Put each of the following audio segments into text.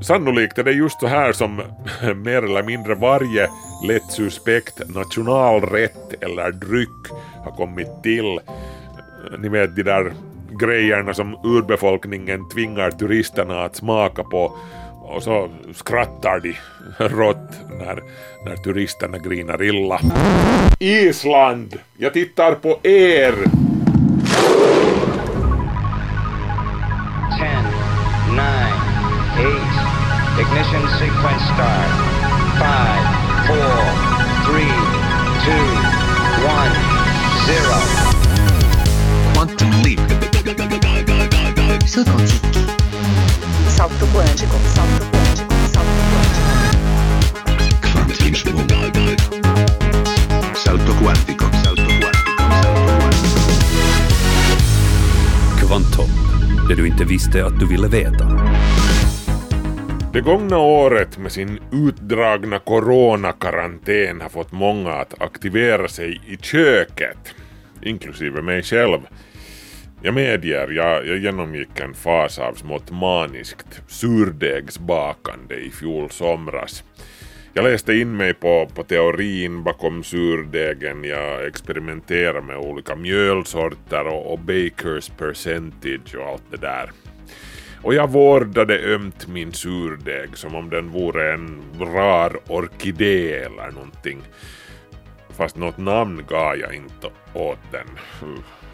Sannolikt är det just så här som mer eller mindre varje lätt suspekt nationalrätt eller dryck har kommit till. Ni vet de där grejerna som urbefolkningen tvingar turisterna att smaka på och så skrattar de rått när, när turisterna grinar illa. Island! Jag tittar på er! Ignition sequence start. 5, 4, 3, 2, 1, 0. Quantum leap. Salto quântico, salto quântico, salto quântico. Salto quantico, salto quantico, salto quantico. Kvantum, det du inte visste att du ville veta. Det gångna året med sin utdragna coronakarantän har fått många att aktivera sig i köket, inklusive mig själv. Jag medger, jag, jag genomgick en fas av smått maniskt surdegsbakande i fjol somras. Jag läste in mig på, på teorin bakom surdegen, jag experimenterade med olika mjölsorter och, och bakers percentage och allt det där. Och jag vårdade ömt min surdeg som om den vore en rar orkidé eller någonting. Fast något namn gav jag inte åt den.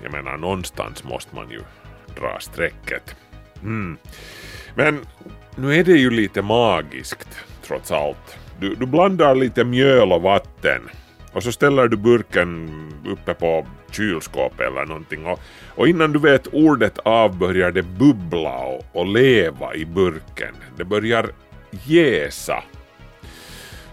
Jag menar, någonstans måste man ju dra strecket. Mm. Men nu är det ju lite magiskt, trots allt. Du, du blandar lite mjöl och vatten och så ställer du burken uppe på kylskåpet eller någonting och, och innan du vet ordet av börjar det bubbla och, och leva i burken. Det börjar jäsa.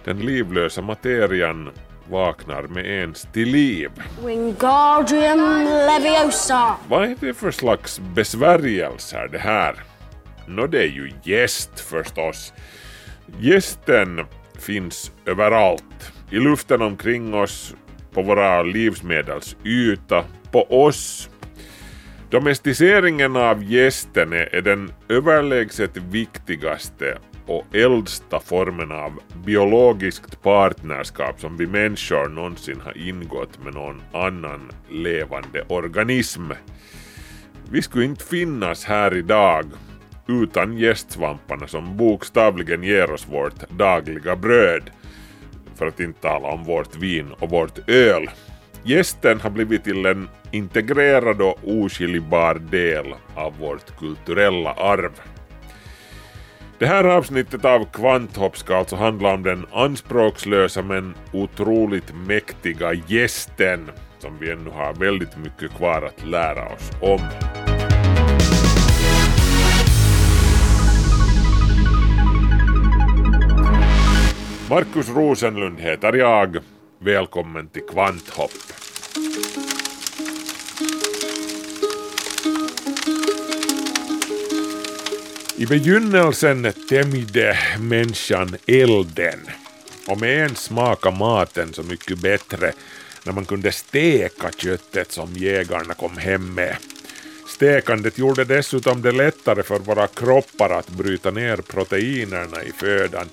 Den livlösa materian vaknar med ens till liv. Wingardium Leviosa! Vad är det för slags besvärjelser det här? Nå, det är ju gäst förstås. Gästen finns överallt. I luften omkring oss, på våra livsmedels yta, på oss. Domesticeringen av gästen är den överlägset viktigaste och äldsta formen av biologiskt partnerskap som vi människor någonsin har ingått med någon annan levande organism. Vi skulle inte finnas här idag utan gästsvamparna som bokstavligen ger oss vårt dagliga bröd, för att inte tala om vårt vin och vårt öl. Gästen har blivit till en integrerad och oskiljbar del av vårt kulturella arv. Det här avsnittet av Kvanthopp ska alltså handla om den anspråkslösa men otroligt mäktiga gästen som vi ännu har väldigt mycket kvar att lära oss om. Markus Rosenlund heter jag. Välkommen till Kvanthopp. I begynnelsen tämjde människan elden och med en smaka maten så mycket bättre när man kunde steka köttet som jägarna kom hem med. Stekandet gjorde dessutom det lättare för våra kroppar att bryta ner proteinerna i födan,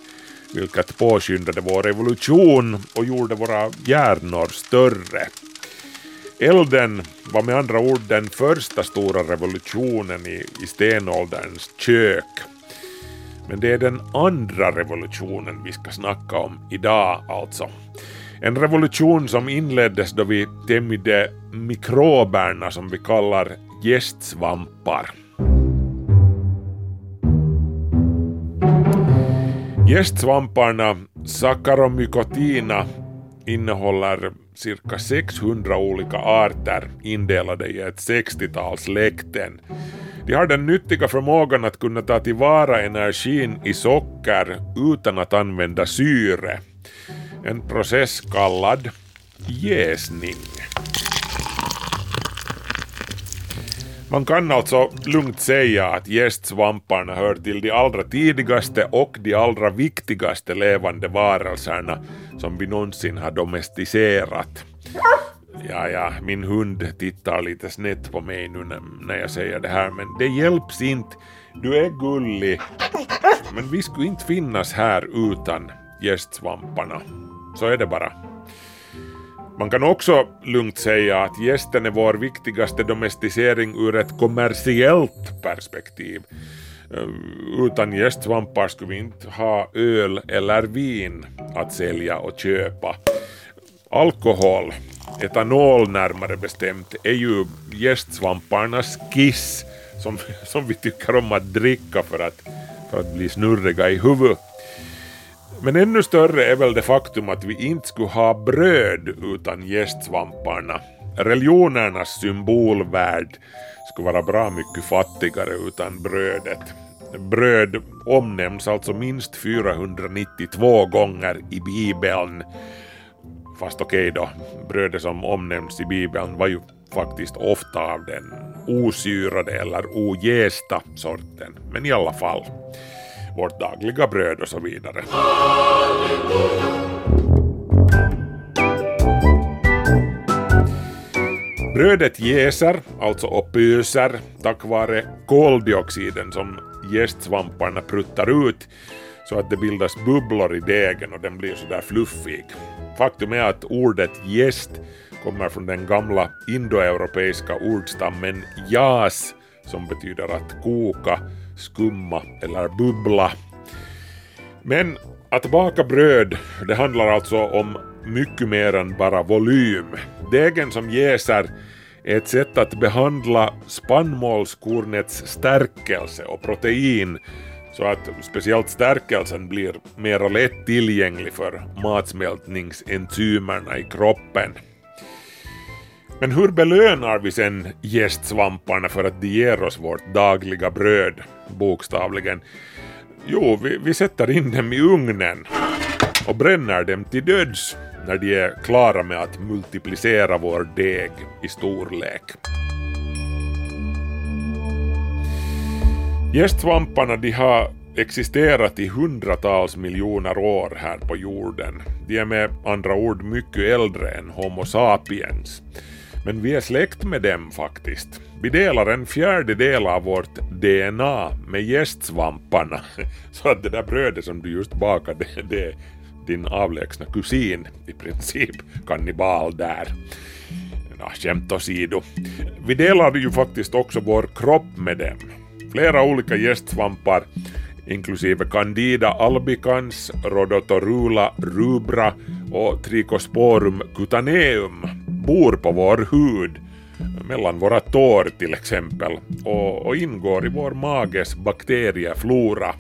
vilket påskyndade vår revolution och gjorde våra hjärnor större. Elden var med andra ord den första stora revolutionen i, i stenålderns kök. Men det är den andra revolutionen vi ska snacka om idag alltså. En revolution som inleddes då vi tämjde mikroberna som vi kallar gästsvampar. Gästsvamparna Saccharomycotina innehåller cirka 600 olika arter indelade i ett 60-tal släkten. De har den nyttiga förmågan att kunna ta tillvara energin i socker utan att använda syre. En process kallad jäsning. Man kan alltså lugnt säga att gästsvamparna hör till de allra tidigaste och de allra viktigaste levande varelserna som vi någonsin har domesticerat. Ja, ja, min hund tittar lite snett på mig nu när jag säger det här, men det hjälps inte. du är gullig, men vi skulle inte finnas här utan gästsvamparna. Så är det bara. Man kan också lugnt säga att gästen är vår viktigaste domesticering ur ett kommersiellt perspektiv. Eh, utan gästsvampar skulle vi inte ha öl eller vin att sälja och köpa. Alkohol, etanol närmare bestämt, är ju gästsvamparnas kiss som, som vi tycker om att dricka för att, för att bli snurriga i huvudet. Men ännu större är väl det faktum att vi inte skulle ha bröd utan gästsvamparna. Religionernas symbolvärld skulle vara bra mycket fattigare utan brödet. Bröd omnämns alltså minst 492 gånger i Bibeln. Fast okej okay då, brödet som omnämns i Bibeln var ju faktiskt ofta av den osyrade eller ojästa sorten. Men i alla fall, vårt dagliga bröd och så vidare. Brödet jäser, alltså och tack vare koldioxiden som jästsvamparna pruttar ut så att det bildas bubblor i degen och den blir sådär fluffig. Faktum är att ordet gäst kommer från den gamla indoeuropeiska ordstammen jas som betyder att koka, skumma eller bubbla. Men att baka bröd, det handlar alltså om mycket mer än bara volym. Degen som jäser är ett sätt att behandla spannmålskornets stärkelse och protein så att speciellt stärkelsen blir mer lätt tillgänglig för matsmältningsenzymerna i kroppen. Men hur belönar vi sen gästsvamparna för att de ger oss vårt dagliga bröd, bokstavligen? Jo, vi, vi sätter in dem i ugnen och bränner dem till döds när de är klara med att multiplicera vår deg i storlek. Gästsvamparna de har existerat i hundratals miljoner år här på jorden. De är med andra ord mycket äldre än Homo sapiens. Men vi är släkt med dem faktiskt. Vi delar en fjärdedel av vårt DNA med gästsvamparna. Så att det där brödet som du just bakade, det är din avlägsna kusin i princip, kannibal där. Ja, skämt åsido. Vi delar ju faktiskt också vår kropp med dem. Flera olika gästsvampar inklusive Candida albicans, Rhodotorula rubra och Trichosporum cutaneum bor på vår hud, mellan våra tår till exempel, och, och ingår i vår mages bakterieflora.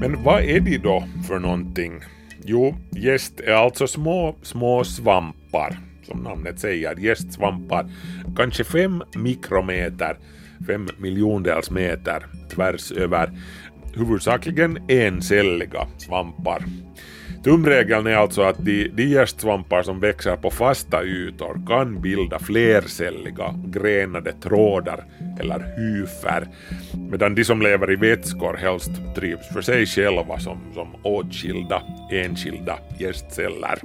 Men vad är de då för någonting? Jo, gäst är alltså små, små svampar, som namnet säger, gästsvampar, kanske fem mikrometer, fem miljondels meter tvärs över huvudsakligen encelliga svampar. Tumregeln är alltså att de, de gästsvampar som växer på fasta ytor kan bilda flercelliga grenade trådar eller hyfer, medan de som lever i vätskor helst trivs för sig själva som, som åtskilda, enskilda gästceller.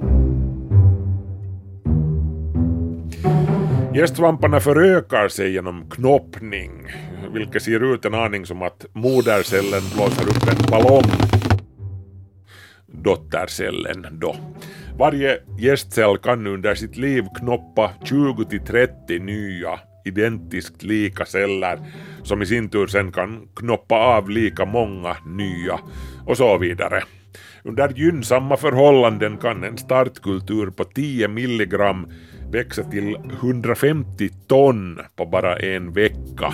Gästsvamparna förökar sig genom knoppning, vilket ser ut en aning som att modercellen blåser upp en ballong. Dottercellen då. Varje gästcell kan under sitt liv knoppa 20-30 nya identiskt lika celler som i sin tur sen kan knoppa av lika många nya och så vidare. Under gynnsamma förhållanden kan en startkultur på 10 milligram växa till 150 ton på bara en vecka.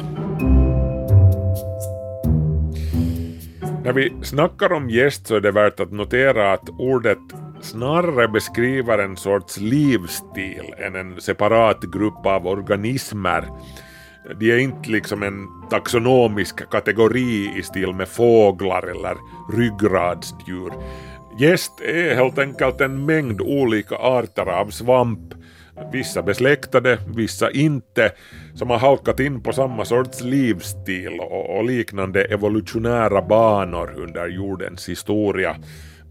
När vi snackar om gäst så är det värt att notera att ordet snarare beskriver en sorts livsstil än en separat grupp av organismer. De är inte liksom en taxonomisk kategori i stil med fåglar eller ryggradsdjur. Gäst är helt enkelt en mängd olika arter av svamp vissa besläktade, vissa inte, som har halkat in på samma sorts livsstil och, och liknande evolutionära banor under jordens historia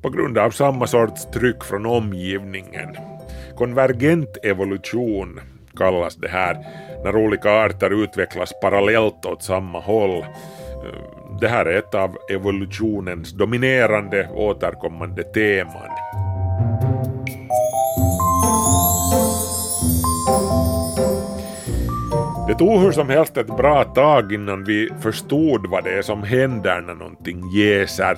på grund av samma sorts tryck från omgivningen. Konvergent evolution kallas det här, när olika arter utvecklas parallellt åt samma håll. Det här är ett av evolutionens dominerande återkommande teman. Det tog hur som helst ett bra tag innan vi förstod vad det är som händer när någonting jäser.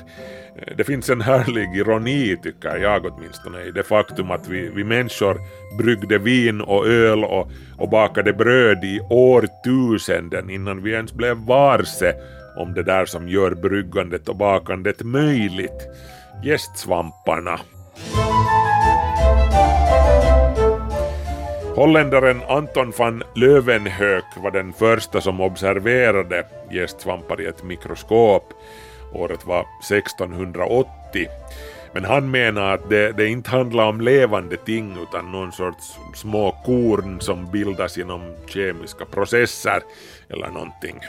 Det finns en härlig ironi, tycker jag åtminstone, i det faktum att vi, vi människor bryggde vin och öl och, och bakade bröd i årtusenden innan vi ens blev varse om det där som gör bryggandet och bakandet möjligt, gästsvamparna. Holländaren Anton van Leeuwenhoek var den första som observerade gästsvampar i ett mikroskop. Året var 1680. Men han menar att det, det inte handlar om levande ting utan någon sorts små korn som bildas genom kemiska processer eller någonting.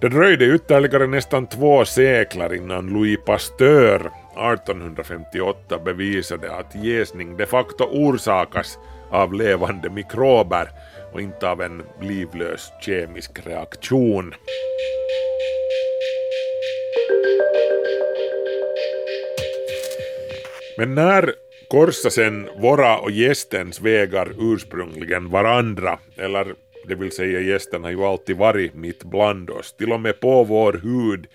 Det dröjde ytterligare nästan två seklar innan Louis Pasteur 1858 bevisade att jäsning de facto orsakas av levande mikrober och inte av en livlös kemisk reaktion. Men när korsar sen våra och gästens vägar ursprungligen varandra, eller det vill säga gästen har ju alltid varit mitt bland oss, till och med på vår hud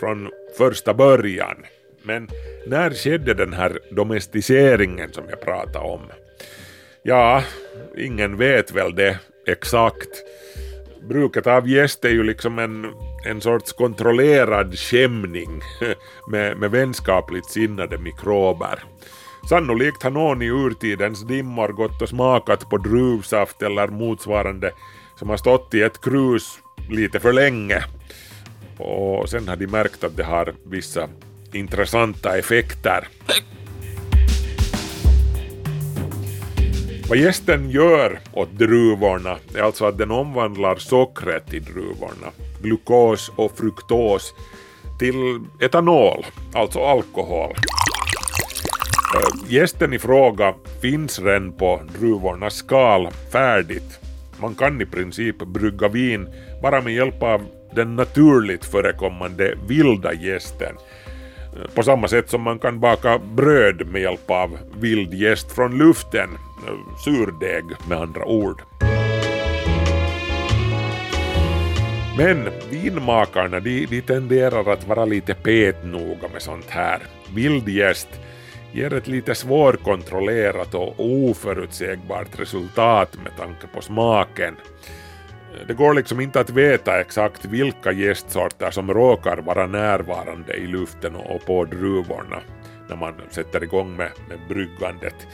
från första början. Men när skedde den här domesticeringen som jag pratade om? Ja, ingen vet väl det exakt. Bruket av gäst är ju liksom en, en sorts kontrollerad skämning med, med vänskapligt sinnade mikrober. Sannolikt har någon i urtidens dimmor gått och smakat på druvsaft eller motsvarande som har stått i ett krus lite för länge. Och sen har de märkt att det har vissa intressanta effekter. Vad gästen gör åt druvorna är alltså att den omvandlar sockret i druvorna, glukos och fruktos, till etanol, alltså alkohol. Eh, gästen i fråga finns redan på druvornas skal färdigt. Man kan i princip brygga vin bara med hjälp av den naturligt förekommande vilda gästen eh, på samma sätt som man kan baka bröd med hjälp av vild jäst från luften, surdeg med andra ord. Men vinmakarna de, de tenderar att vara lite petnoga med sånt här. Vildjäst ger ett lite svårkontrollerat och oförutsägbart resultat med tanke på smaken. Det går liksom inte att veta exakt vilka gästsorter som råkar vara närvarande i luften och på druvorna när man sätter igång med, med bryggandet.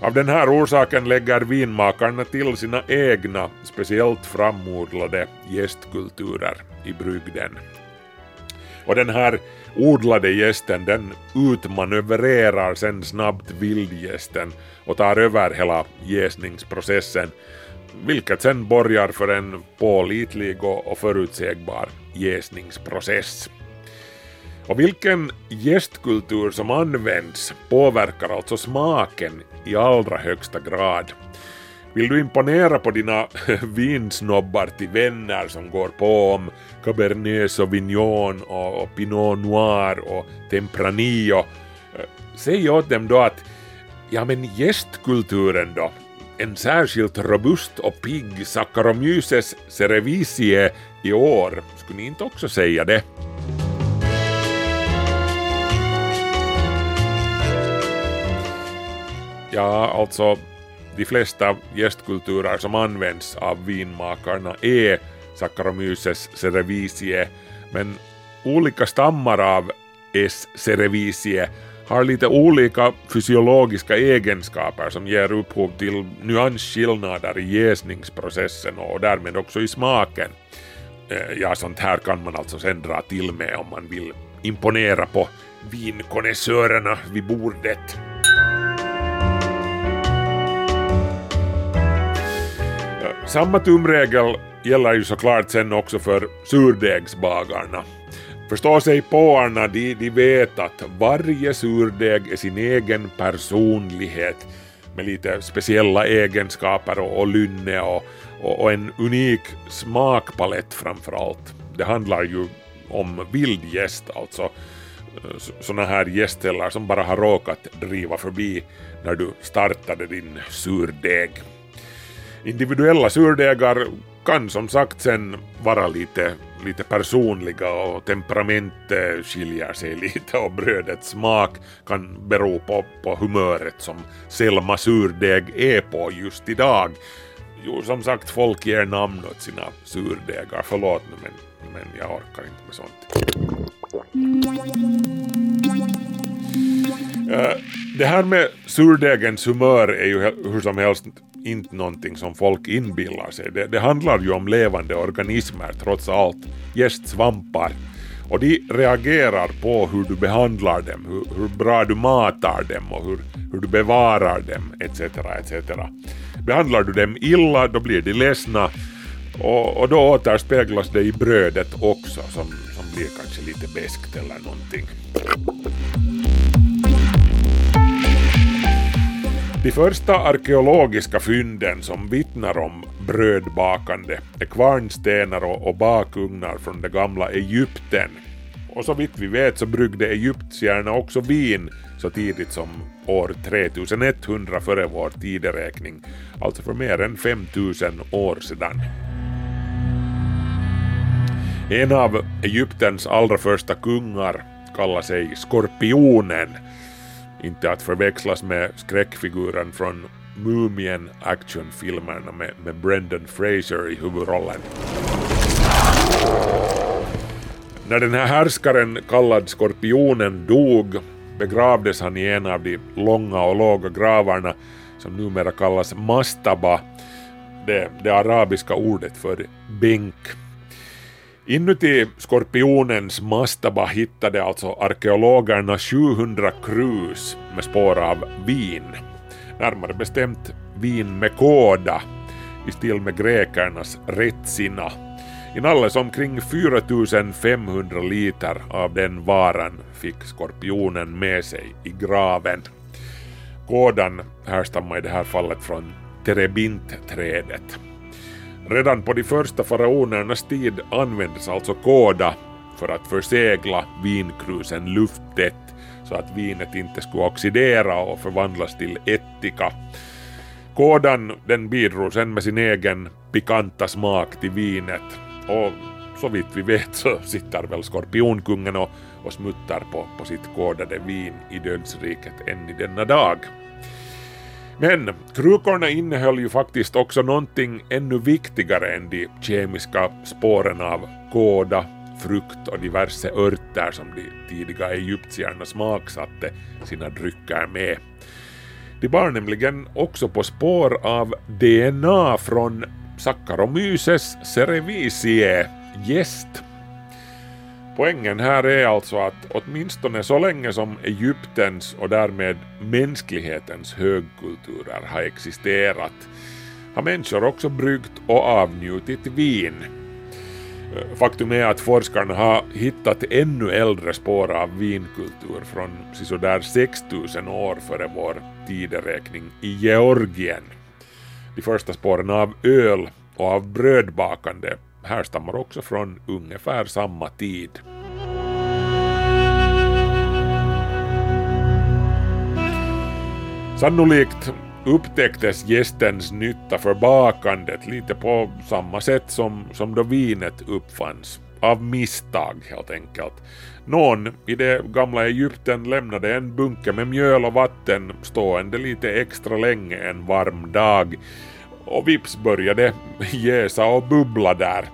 Av den här orsaken lägger vinmakarna till sina egna, speciellt framodlade gästkulturer i brygden. Och den här odlade gästen den utmanövrerar sen snabbt vildgästen och tar över hela jäsningsprocessen vilket sen borgar för en pålitlig och förutsägbar jäsningsprocess. Och vilken gästkultur som används påverkar alltså smaken i allra högsta grad. Vill du imponera på dina vinsnobbar till vänner som går på om Cabernet Sauvignon och Pinot Noir och Tempranillo, eh, säg åt dem då att ja men gästkulturen då, en särskilt robust och pigg Saccharomyces cerevisiae i år. Skulle ni inte också säga det? Ja, alltså de flesta gästkulturer som används av vinmakarna är Saccharomyces cerevisiae, men olika stammar av S. cerevisiae har lite olika fysiologiska egenskaper som ger upphov till nyansskillnader i jäsningsprocessen och därmed också i smaken. Eh, ja, sånt här kan man alltså sen dra till med om man vill imponera på vinkonnässörerna vid bordet. Samma tumregel gäller ju såklart sen också för surdegsbagarna. Förstå sig påarna, de, de vet att varje surdeg är sin egen personlighet med lite speciella egenskaper och, och lynne och, och, och en unik smakpalett framför allt. Det handlar ju om vildgäst, alltså eh, sådana här gästställar som bara har råkat driva förbi när du startade din surdeg. Individuella surdegar kan som sagt sen vara lite, lite personliga och temperamentet skiljer sig lite och brödets smak kan bero på, på humöret som Selma surdeg är på just idag. Jo, som sagt, folk ger namn åt sina surdegar. Förlåt nu, men, men jag orkar inte med sånt. Uh, det här med surdegens humör är ju hur som helst inte någonting som folk inbillar sig. Det, det handlar ju om levande organismer trots allt, gästsvampar. Och de reagerar på hur du behandlar dem, hur, hur bra du matar dem och hur, hur du bevarar dem etc. etc. Behandlar du dem illa då blir de ledsna och, och då återspeglas det i brödet också som, som blir kanske lite beskt eller någonting. De första arkeologiska fynden som vittnar om brödbakande är kvarnstenar och, bakugnar från det gamla Egypten. Och så vitt vi vet så bryggde egyptierna också vin så tidigt som år 3100 före vår tideräkning, alltså för mer än 5000 år sedan. En av Egyptens allra första kungar kallar sig Skorpionen inte att förväxlas med skräckfiguren från Mumien actionfilmerna med, med Brendan Fraser i huvudrollen. När den här härskaren kallad Skorpionen dog begravdes han i en av de långa och låga gravarna som numera kallas mastaba, det, det arabiska ordet för bänk. Inuti skorpionens mastaba hittade alltså arkeologerna 700 krus med spår av vin. Närmare bestämt vin med kåda i stil med grekernas retsina. Inalles omkring 4500 liter av den varan fick skorpionen med sig i graven. Kådan härstammar i det här fallet från Terebintträdet. Redan på de första faraonernas tid användes alltså kåda för att försegla vinkrusen lufttätt så att vinet inte skulle oxidera och förvandlas till ättika. Kådan den bidrog sen med sin egen pikanta smak till vinet och så vitt vi vet så sitter väl skorpionkungen och, och smuttar på, på sitt kådade vin i dödsriket än i denna dag. Men krukorna innehöll ju faktiskt också någonting ännu viktigare än de kemiska spåren av kåda, frukt och diverse örter som de tidiga egyptierna smaksatte sina drycker med. De bar nämligen också på spår av DNA från Saccharomyces cerevisiae, gäst Poängen här är alltså att åtminstone så länge som Egyptens och därmed mänsklighetens högkulturer har existerat har människor också bryggt och avnjutit vin. Faktum är att forskarna har hittat ännu äldre spår av vinkultur från sådär 6000 år före vår tideräkning i Georgien. De första spåren av öl och av brödbakande härstammar också från ungefär samma tid. Sannolikt upptäcktes gästens nytta för bakandet lite på samma sätt som, som då vinet uppfanns. Av misstag helt enkelt. Någon i det gamla Egypten lämnade en bunke med mjöl och vatten stående lite extra länge en varm dag och vips började jäsa och bubbla där.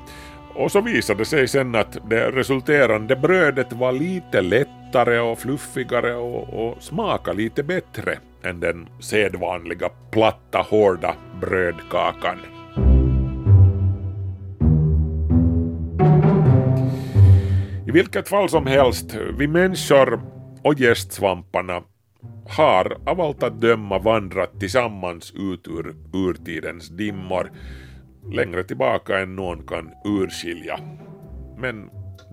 Och så visade det sig sen att det resulterande brödet var lite lättare och fluffigare och, och smakade lite bättre än den sedvanliga platta hårda brödkakan. I vilket fall som helst, vi människor och gästsvamparna har av allt att döma vandrat tillsammans ut ur urtidens dimmor längre tillbaka än någon kan urskilja. Men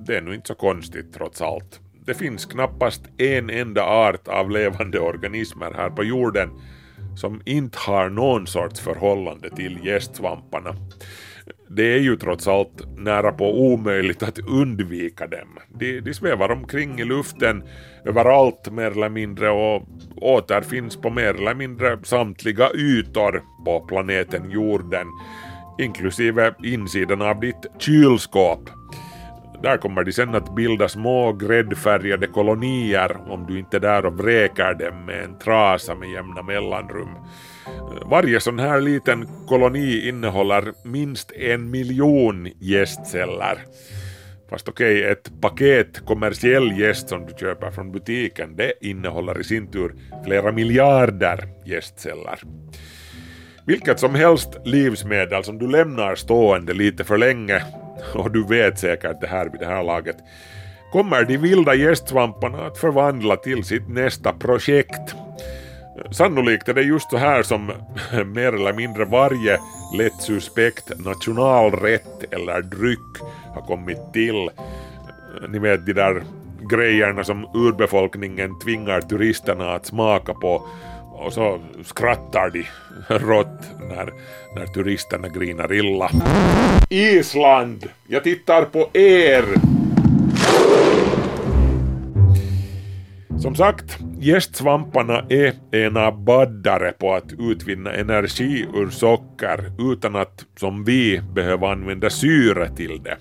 det är nu inte så konstigt trots allt. Det finns knappast en enda art av levande organismer här på jorden som inte har någon sorts förhållande till gästsvamparna. Det är ju trots allt nära på omöjligt att undvika dem. De, de svävar omkring i luften överallt mer eller mindre och återfinns på mer eller mindre samtliga ytor på planeten jorden, inklusive insidan av ditt kylskåp. Där kommer de sen att bilda små gräddfärgade kolonier om du inte är där och vräker dem med en trasa med jämna mellanrum. Varje sån här liten koloni innehåller minst en miljon gästceller. Fast okej, okay, ett paket kommersiell gäst som du köper från butiken, det innehåller i sin tur flera miljarder gästceller. Vilket som helst livsmedel som du lämnar stående lite för länge, och du vet säkert det här vid det här laget, kommer de vilda gästsvamparna att förvandla till sitt nästa projekt. Sannolikt är det just så här som mer eller mindre varje lätt suspekt nationalrätt eller dryck har kommit till. Ni vet de där grejerna som urbefolkningen tvingar turisterna att smaka på och så skrattar de rått när, när turisterna grinar illa. Island! Jag tittar på er! Som sagt, gästsvamparna är e ena baddare på att utvinna energi ur socker utan att, som vi, behöva använda syre till det.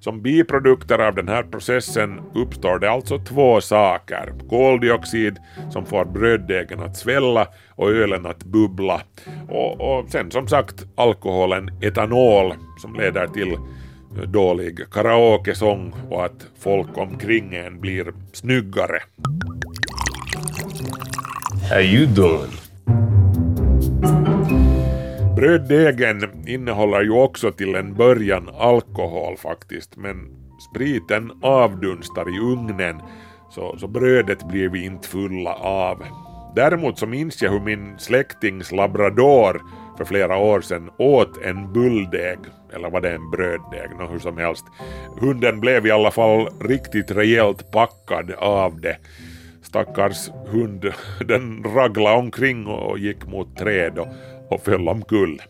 Som biprodukter av den här processen uppstår det alltså två saker. Koldioxid som får bröddegen att svälla och ölen att bubbla. Och, och sen som sagt alkoholen etanol som leder till eh, dålig karaokesång och att folk omkring en blir snyggare. How you doing? Bröddegen innehåller ju också till en början alkohol faktiskt, men spriten avdunstar i ugnen så, så brödet blir vi inte fulla av. Däremot så minns jag hur min släktings labrador för flera år sedan åt en bulldeg, eller var det en bröddeg, nå hur som helst. Hunden blev i alla fall riktigt rejält packad av det. Stackars hund, den raglade omkring och gick mot träd och, och föll omkull.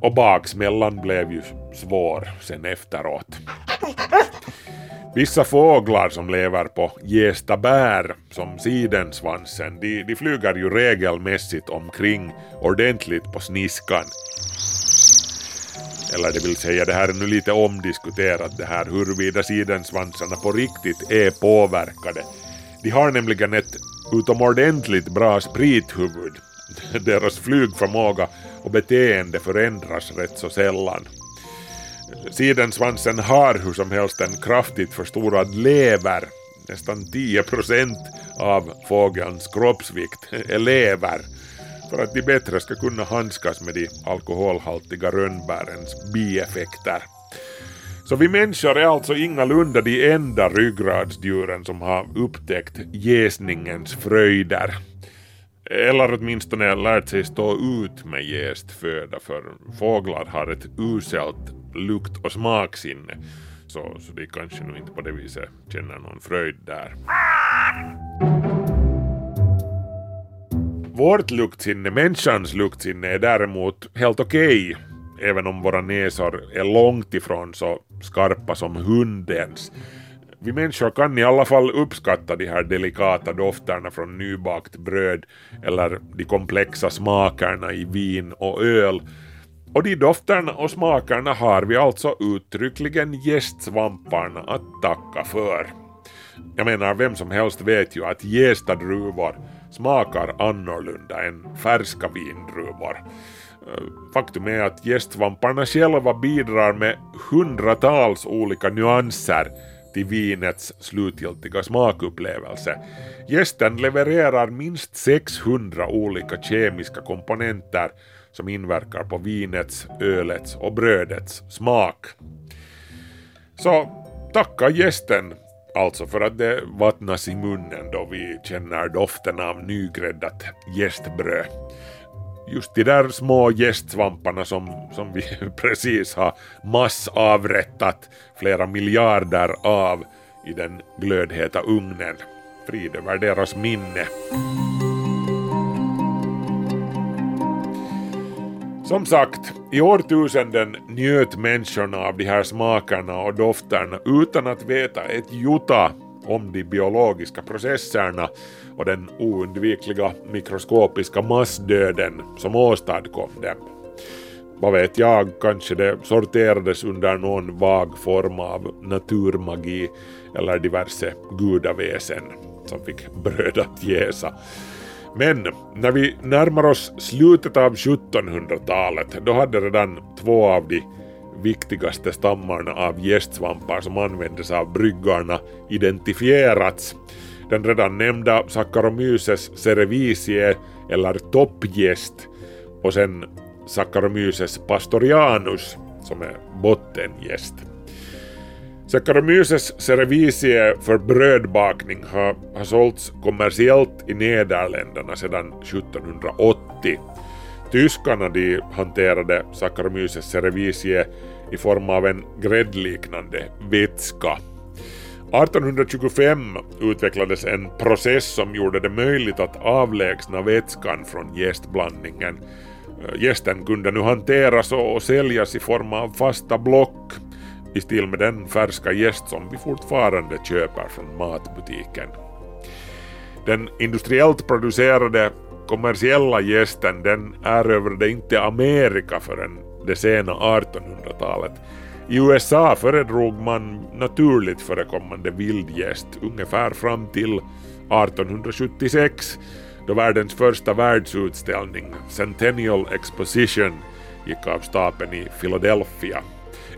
Och baksmällan blev ju svår sen efteråt. Vissa fåglar som lever på jästa bär, som sidensvansen, de, de flyger ju regelmässigt omkring ordentligt på sniskan. Eller det vill säga, det här är nu lite omdiskuterat det här huruvida sidensvansarna på riktigt är påverkade. De har nämligen ett utomordentligt bra sprithuvud. Deras flygförmåga och beteende förändras rätt så sällan. Sidensvansen har hur som helst en kraftigt förstorad lever. Nästan 10 procent av fågelns kroppsvikt är lever för att de bättre ska kunna handskas med de alkoholhaltiga rönnbärens bieffekter. Så vi människor är alltså ingalunda de enda ryggradsdjuren som har upptäckt jäsningens fröjder. Eller åtminstone lärt sig stå ut med jäst föda för fåglar har ett uselt lukt och smaksinne. Så, så de kanske nu inte på det viset känner någon fröjd där. Vårt luktsinne, människans luktsinne, är däremot helt okej. Okay, även om våra näsor är långt ifrån så skarpa som hundens. Vi människor kan i alla fall uppskatta de här delikata dofterna från nybakt bröd eller de komplexa smakerna i vin och öl. Och de dofterna och smakerna har vi alltså uttryckligen gästsvamparna att tacka för. Jag menar, vem som helst vet ju att jästa druvor smakar annorlunda än färska vindruvor. Faktum är att gästvamparna själva bidrar med hundratals olika nyanser till vinets slutgiltiga smakupplevelse. Gästen levererar minst 600 olika kemiska komponenter som inverkar på vinets, ölets och brödets smak. Så tacka gästen alltså för att det vattnas i munnen då vi känner doften av nygräddat gästbröd just de där små gästsvamparna som, som vi precis har massavrättat flera miljarder av i den glödheta ugnen. Frid över deras minne. Som sagt, i årtusenden njöt människorna av de här smakerna och dofterna utan att veta ett jota om de biologiska processerna och den oundvikliga mikroskopiska massdöden som åstadkom dem. Vad vet jag, kanske det sorterades under någon vag form av naturmagi eller diverse gudaväsen som fick bröd att jäsa. Men när vi närmar oss slutet av 1700-talet, då hade redan två av de viktigaste stammarna av gästsvampar som användes av bryggarna identifierats. Den redan nämnda Saccharomyces cerevisiae eller toppgäst och sen Saccharomyces pastorianus som är bottengäst. Saccharomyces cerevisiae för brödbakning har, har sålts kommersiellt i Nederländerna sedan 1780. Tyskarna de hanterade Saccharomyces cerevisiae i form av en gräddliknande vätska. 1825 utvecklades en process som gjorde det möjligt att avlägsna vätskan från jästblandningen. Jästen eh, kunde nu hanteras och säljas i form av fasta block i stil med den färska jäst som vi fortfarande köper från matbutiken. Den industriellt producerade kommersiella jästen den erövrade inte Amerika förrän det sena 1800-talet. I USA föredrog man naturligt förekommande vildgäst ungefär fram till 1876 då världens första världsutställning, Centennial Exposition, gick av stapeln i Philadelphia.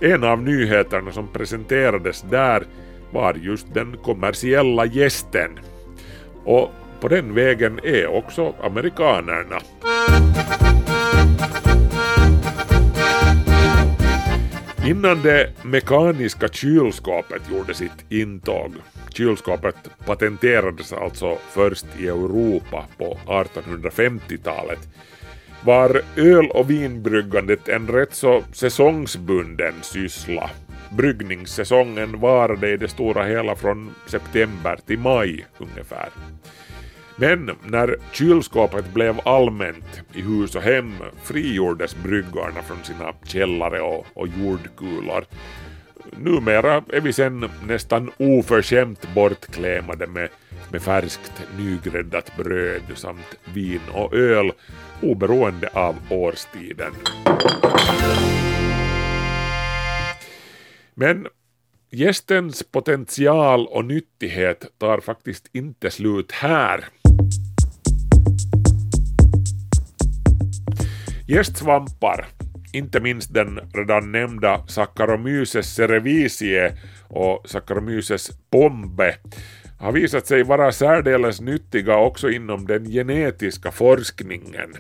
En av nyheterna som presenterades där var just den kommersiella gästen. Och på den vägen är också amerikanerna. Innan det mekaniska kylskåpet gjorde sitt intåg, kylskåpet patenterades alltså först i Europa på 1850-talet, var öl och vinbryggandet en rätt så säsongsbunden syssla. Bryggningssäsongen varade i det stora hela från september till maj ungefär. Men när kylskåpet blev allmänt i hus och hem frigjordes bryggarna från sina källare och, och jordkulor. Numera är vi sen nästan oförskämt bortklämade med, med färskt nygräddat bröd samt vin och öl oberoende av årstiden. Men gästens potential och nyttighet tar faktiskt inte slut här. Gästsvampar, inte minst den redan nämnda Saccharomyces cerevisiae och Saccharomyces pombe, har visat sig vara särdeles nyttiga också inom den genetiska forskningen.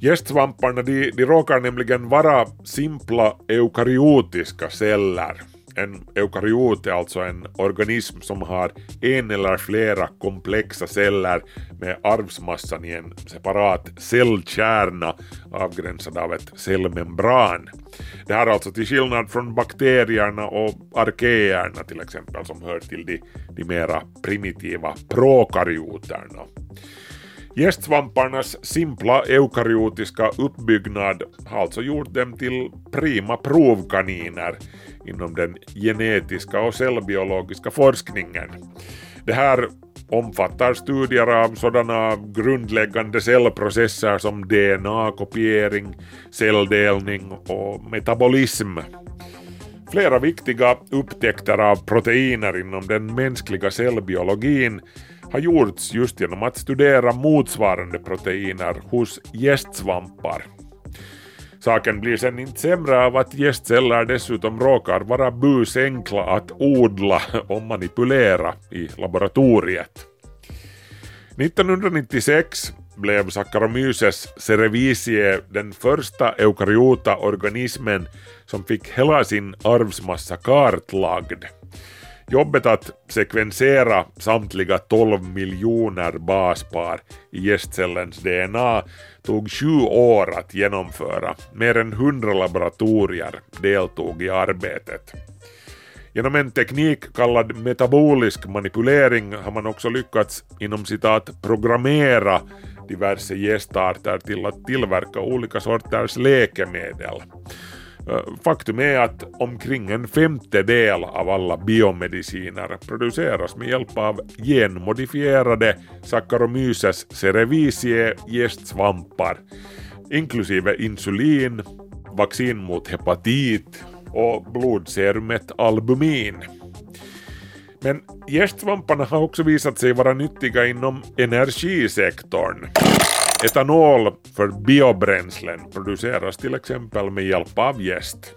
Gästsvamparna de, de råkar nämligen vara simpla eukaryotiska celler en eukaryot är alltså en organism som har en eller flera komplexa celler med arvsmassan i en separat cellkärna avgränsad av ett cellmembran. Det här är alltså till skillnad från bakterierna och arkeerna till exempel som hör till de, de mera primitiva prokaryoterna. Gästsvamparnas simpla eukaryotiska uppbyggnad har alltså gjort dem till prima provkaniner inom den genetiska och cellbiologiska forskningen. Det här omfattar studier av sådana grundläggande cellprocesser som DNA-kopiering, celldelning och metabolism. Flera viktiga upptäckter av proteiner inom den mänskliga cellbiologin har gjorts just genom att studera motsvarande proteiner hos gästsvampar. Saken blir sen inte sämre av att gästceller dessutom råkar vara busenkla att odla och manipulera i laboratoriet. 1996 blev Saccharomyces cerevisiae den första eukaryota organismen som fick hela sin arvsmassa kartlagd. Jobbet att sekvensera samtliga 12 miljoner baspar i gästcellens DNA tog sju år att genomföra. Mer än 100 laboratorier deltog i arbetet. Genom en teknik kallad metabolisk manipulering har man också lyckats inom citat programmera diverse gästarter till att tillverka olika sorters läkemedel. Eh, faktum är att omkring en femtedel av alla biomediciner produceras med hjälp av genmodifierade Saccharomyces cerevisiae gästsvampar, inklusive insulin, vaccin mot hepatit och blodserumet albumin. Men gästsvamparna har också visat sig vara nyttiga inom energisektorn. Etanol för biobränslen produceras till exempel med hjälp av jäst.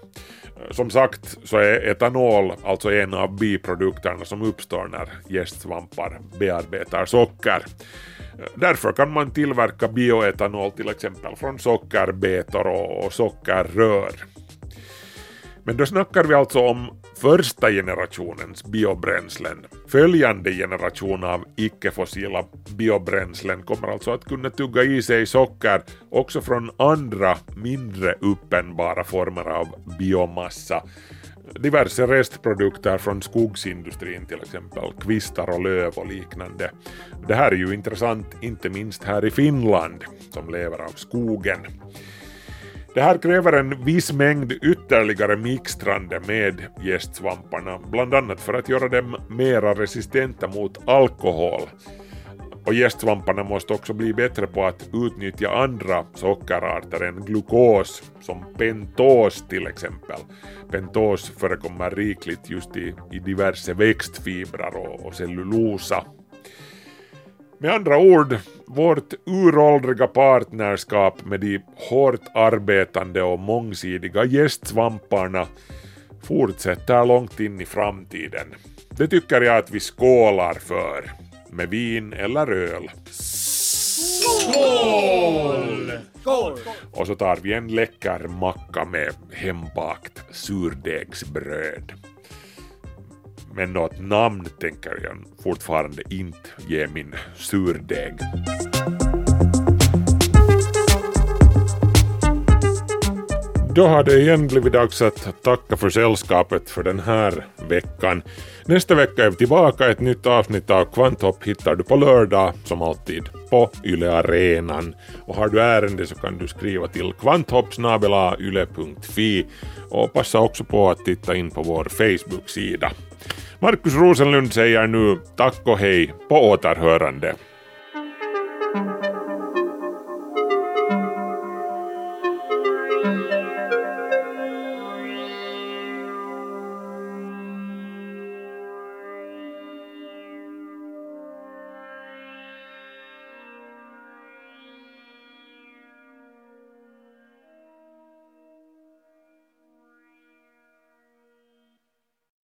Som sagt så är etanol alltså en av biprodukterna som uppstår när jästsvampar bearbetar socker. Därför kan man tillverka bioetanol till exempel från sockerbetor och sockerrör. Men då snackar vi alltså om första generationens biobränslen. Följande generation av icke-fossila biobränslen kommer alltså att kunna tugga i sig socker också från andra mindre uppenbara former av biomassa. Diverse restprodukter från skogsindustrin till exempel, kvistar och löv och liknande. Det här är ju intressant inte minst här i Finland som lever av skogen. Det här kräver en viss mängd ytterligare mixtrande med gästsvamparna, bland annat för att göra dem mera resistenta mot alkohol. Och gästsvamparna måste också bli bättre på att utnyttja andra sockerarter än glukos, som pentos till exempel. Pentos förekommer rikligt just i, i diverse växtfibrer och, och cellulosa. Med andra ord, vårt uråldriga partnerskap med de hårt arbetande och mångsidiga gästsvamparna fortsätter långt in i framtiden. Det tycker jag att vi skålar för, med vin eller öl. Skål! Skål! Och så tar vi en läcker macka med hembakt surdegsbröd. Men något namn tänker jag fortfarande inte ge min surdeg. Då har det igen blivit dags att tacka för sällskapet för den här veckan. Nästa vecka är vi tillbaka. Ett nytt avsnitt av Kvanthopp hittar du på lördag, som alltid, på Yle Arenan. Och har du ärende så kan du skriva till kvanthoppsnabelayle.fi och passa också på att titta in på vår Facebook-sida. Markus Rosenlund säger nu tack och hej på återhörande.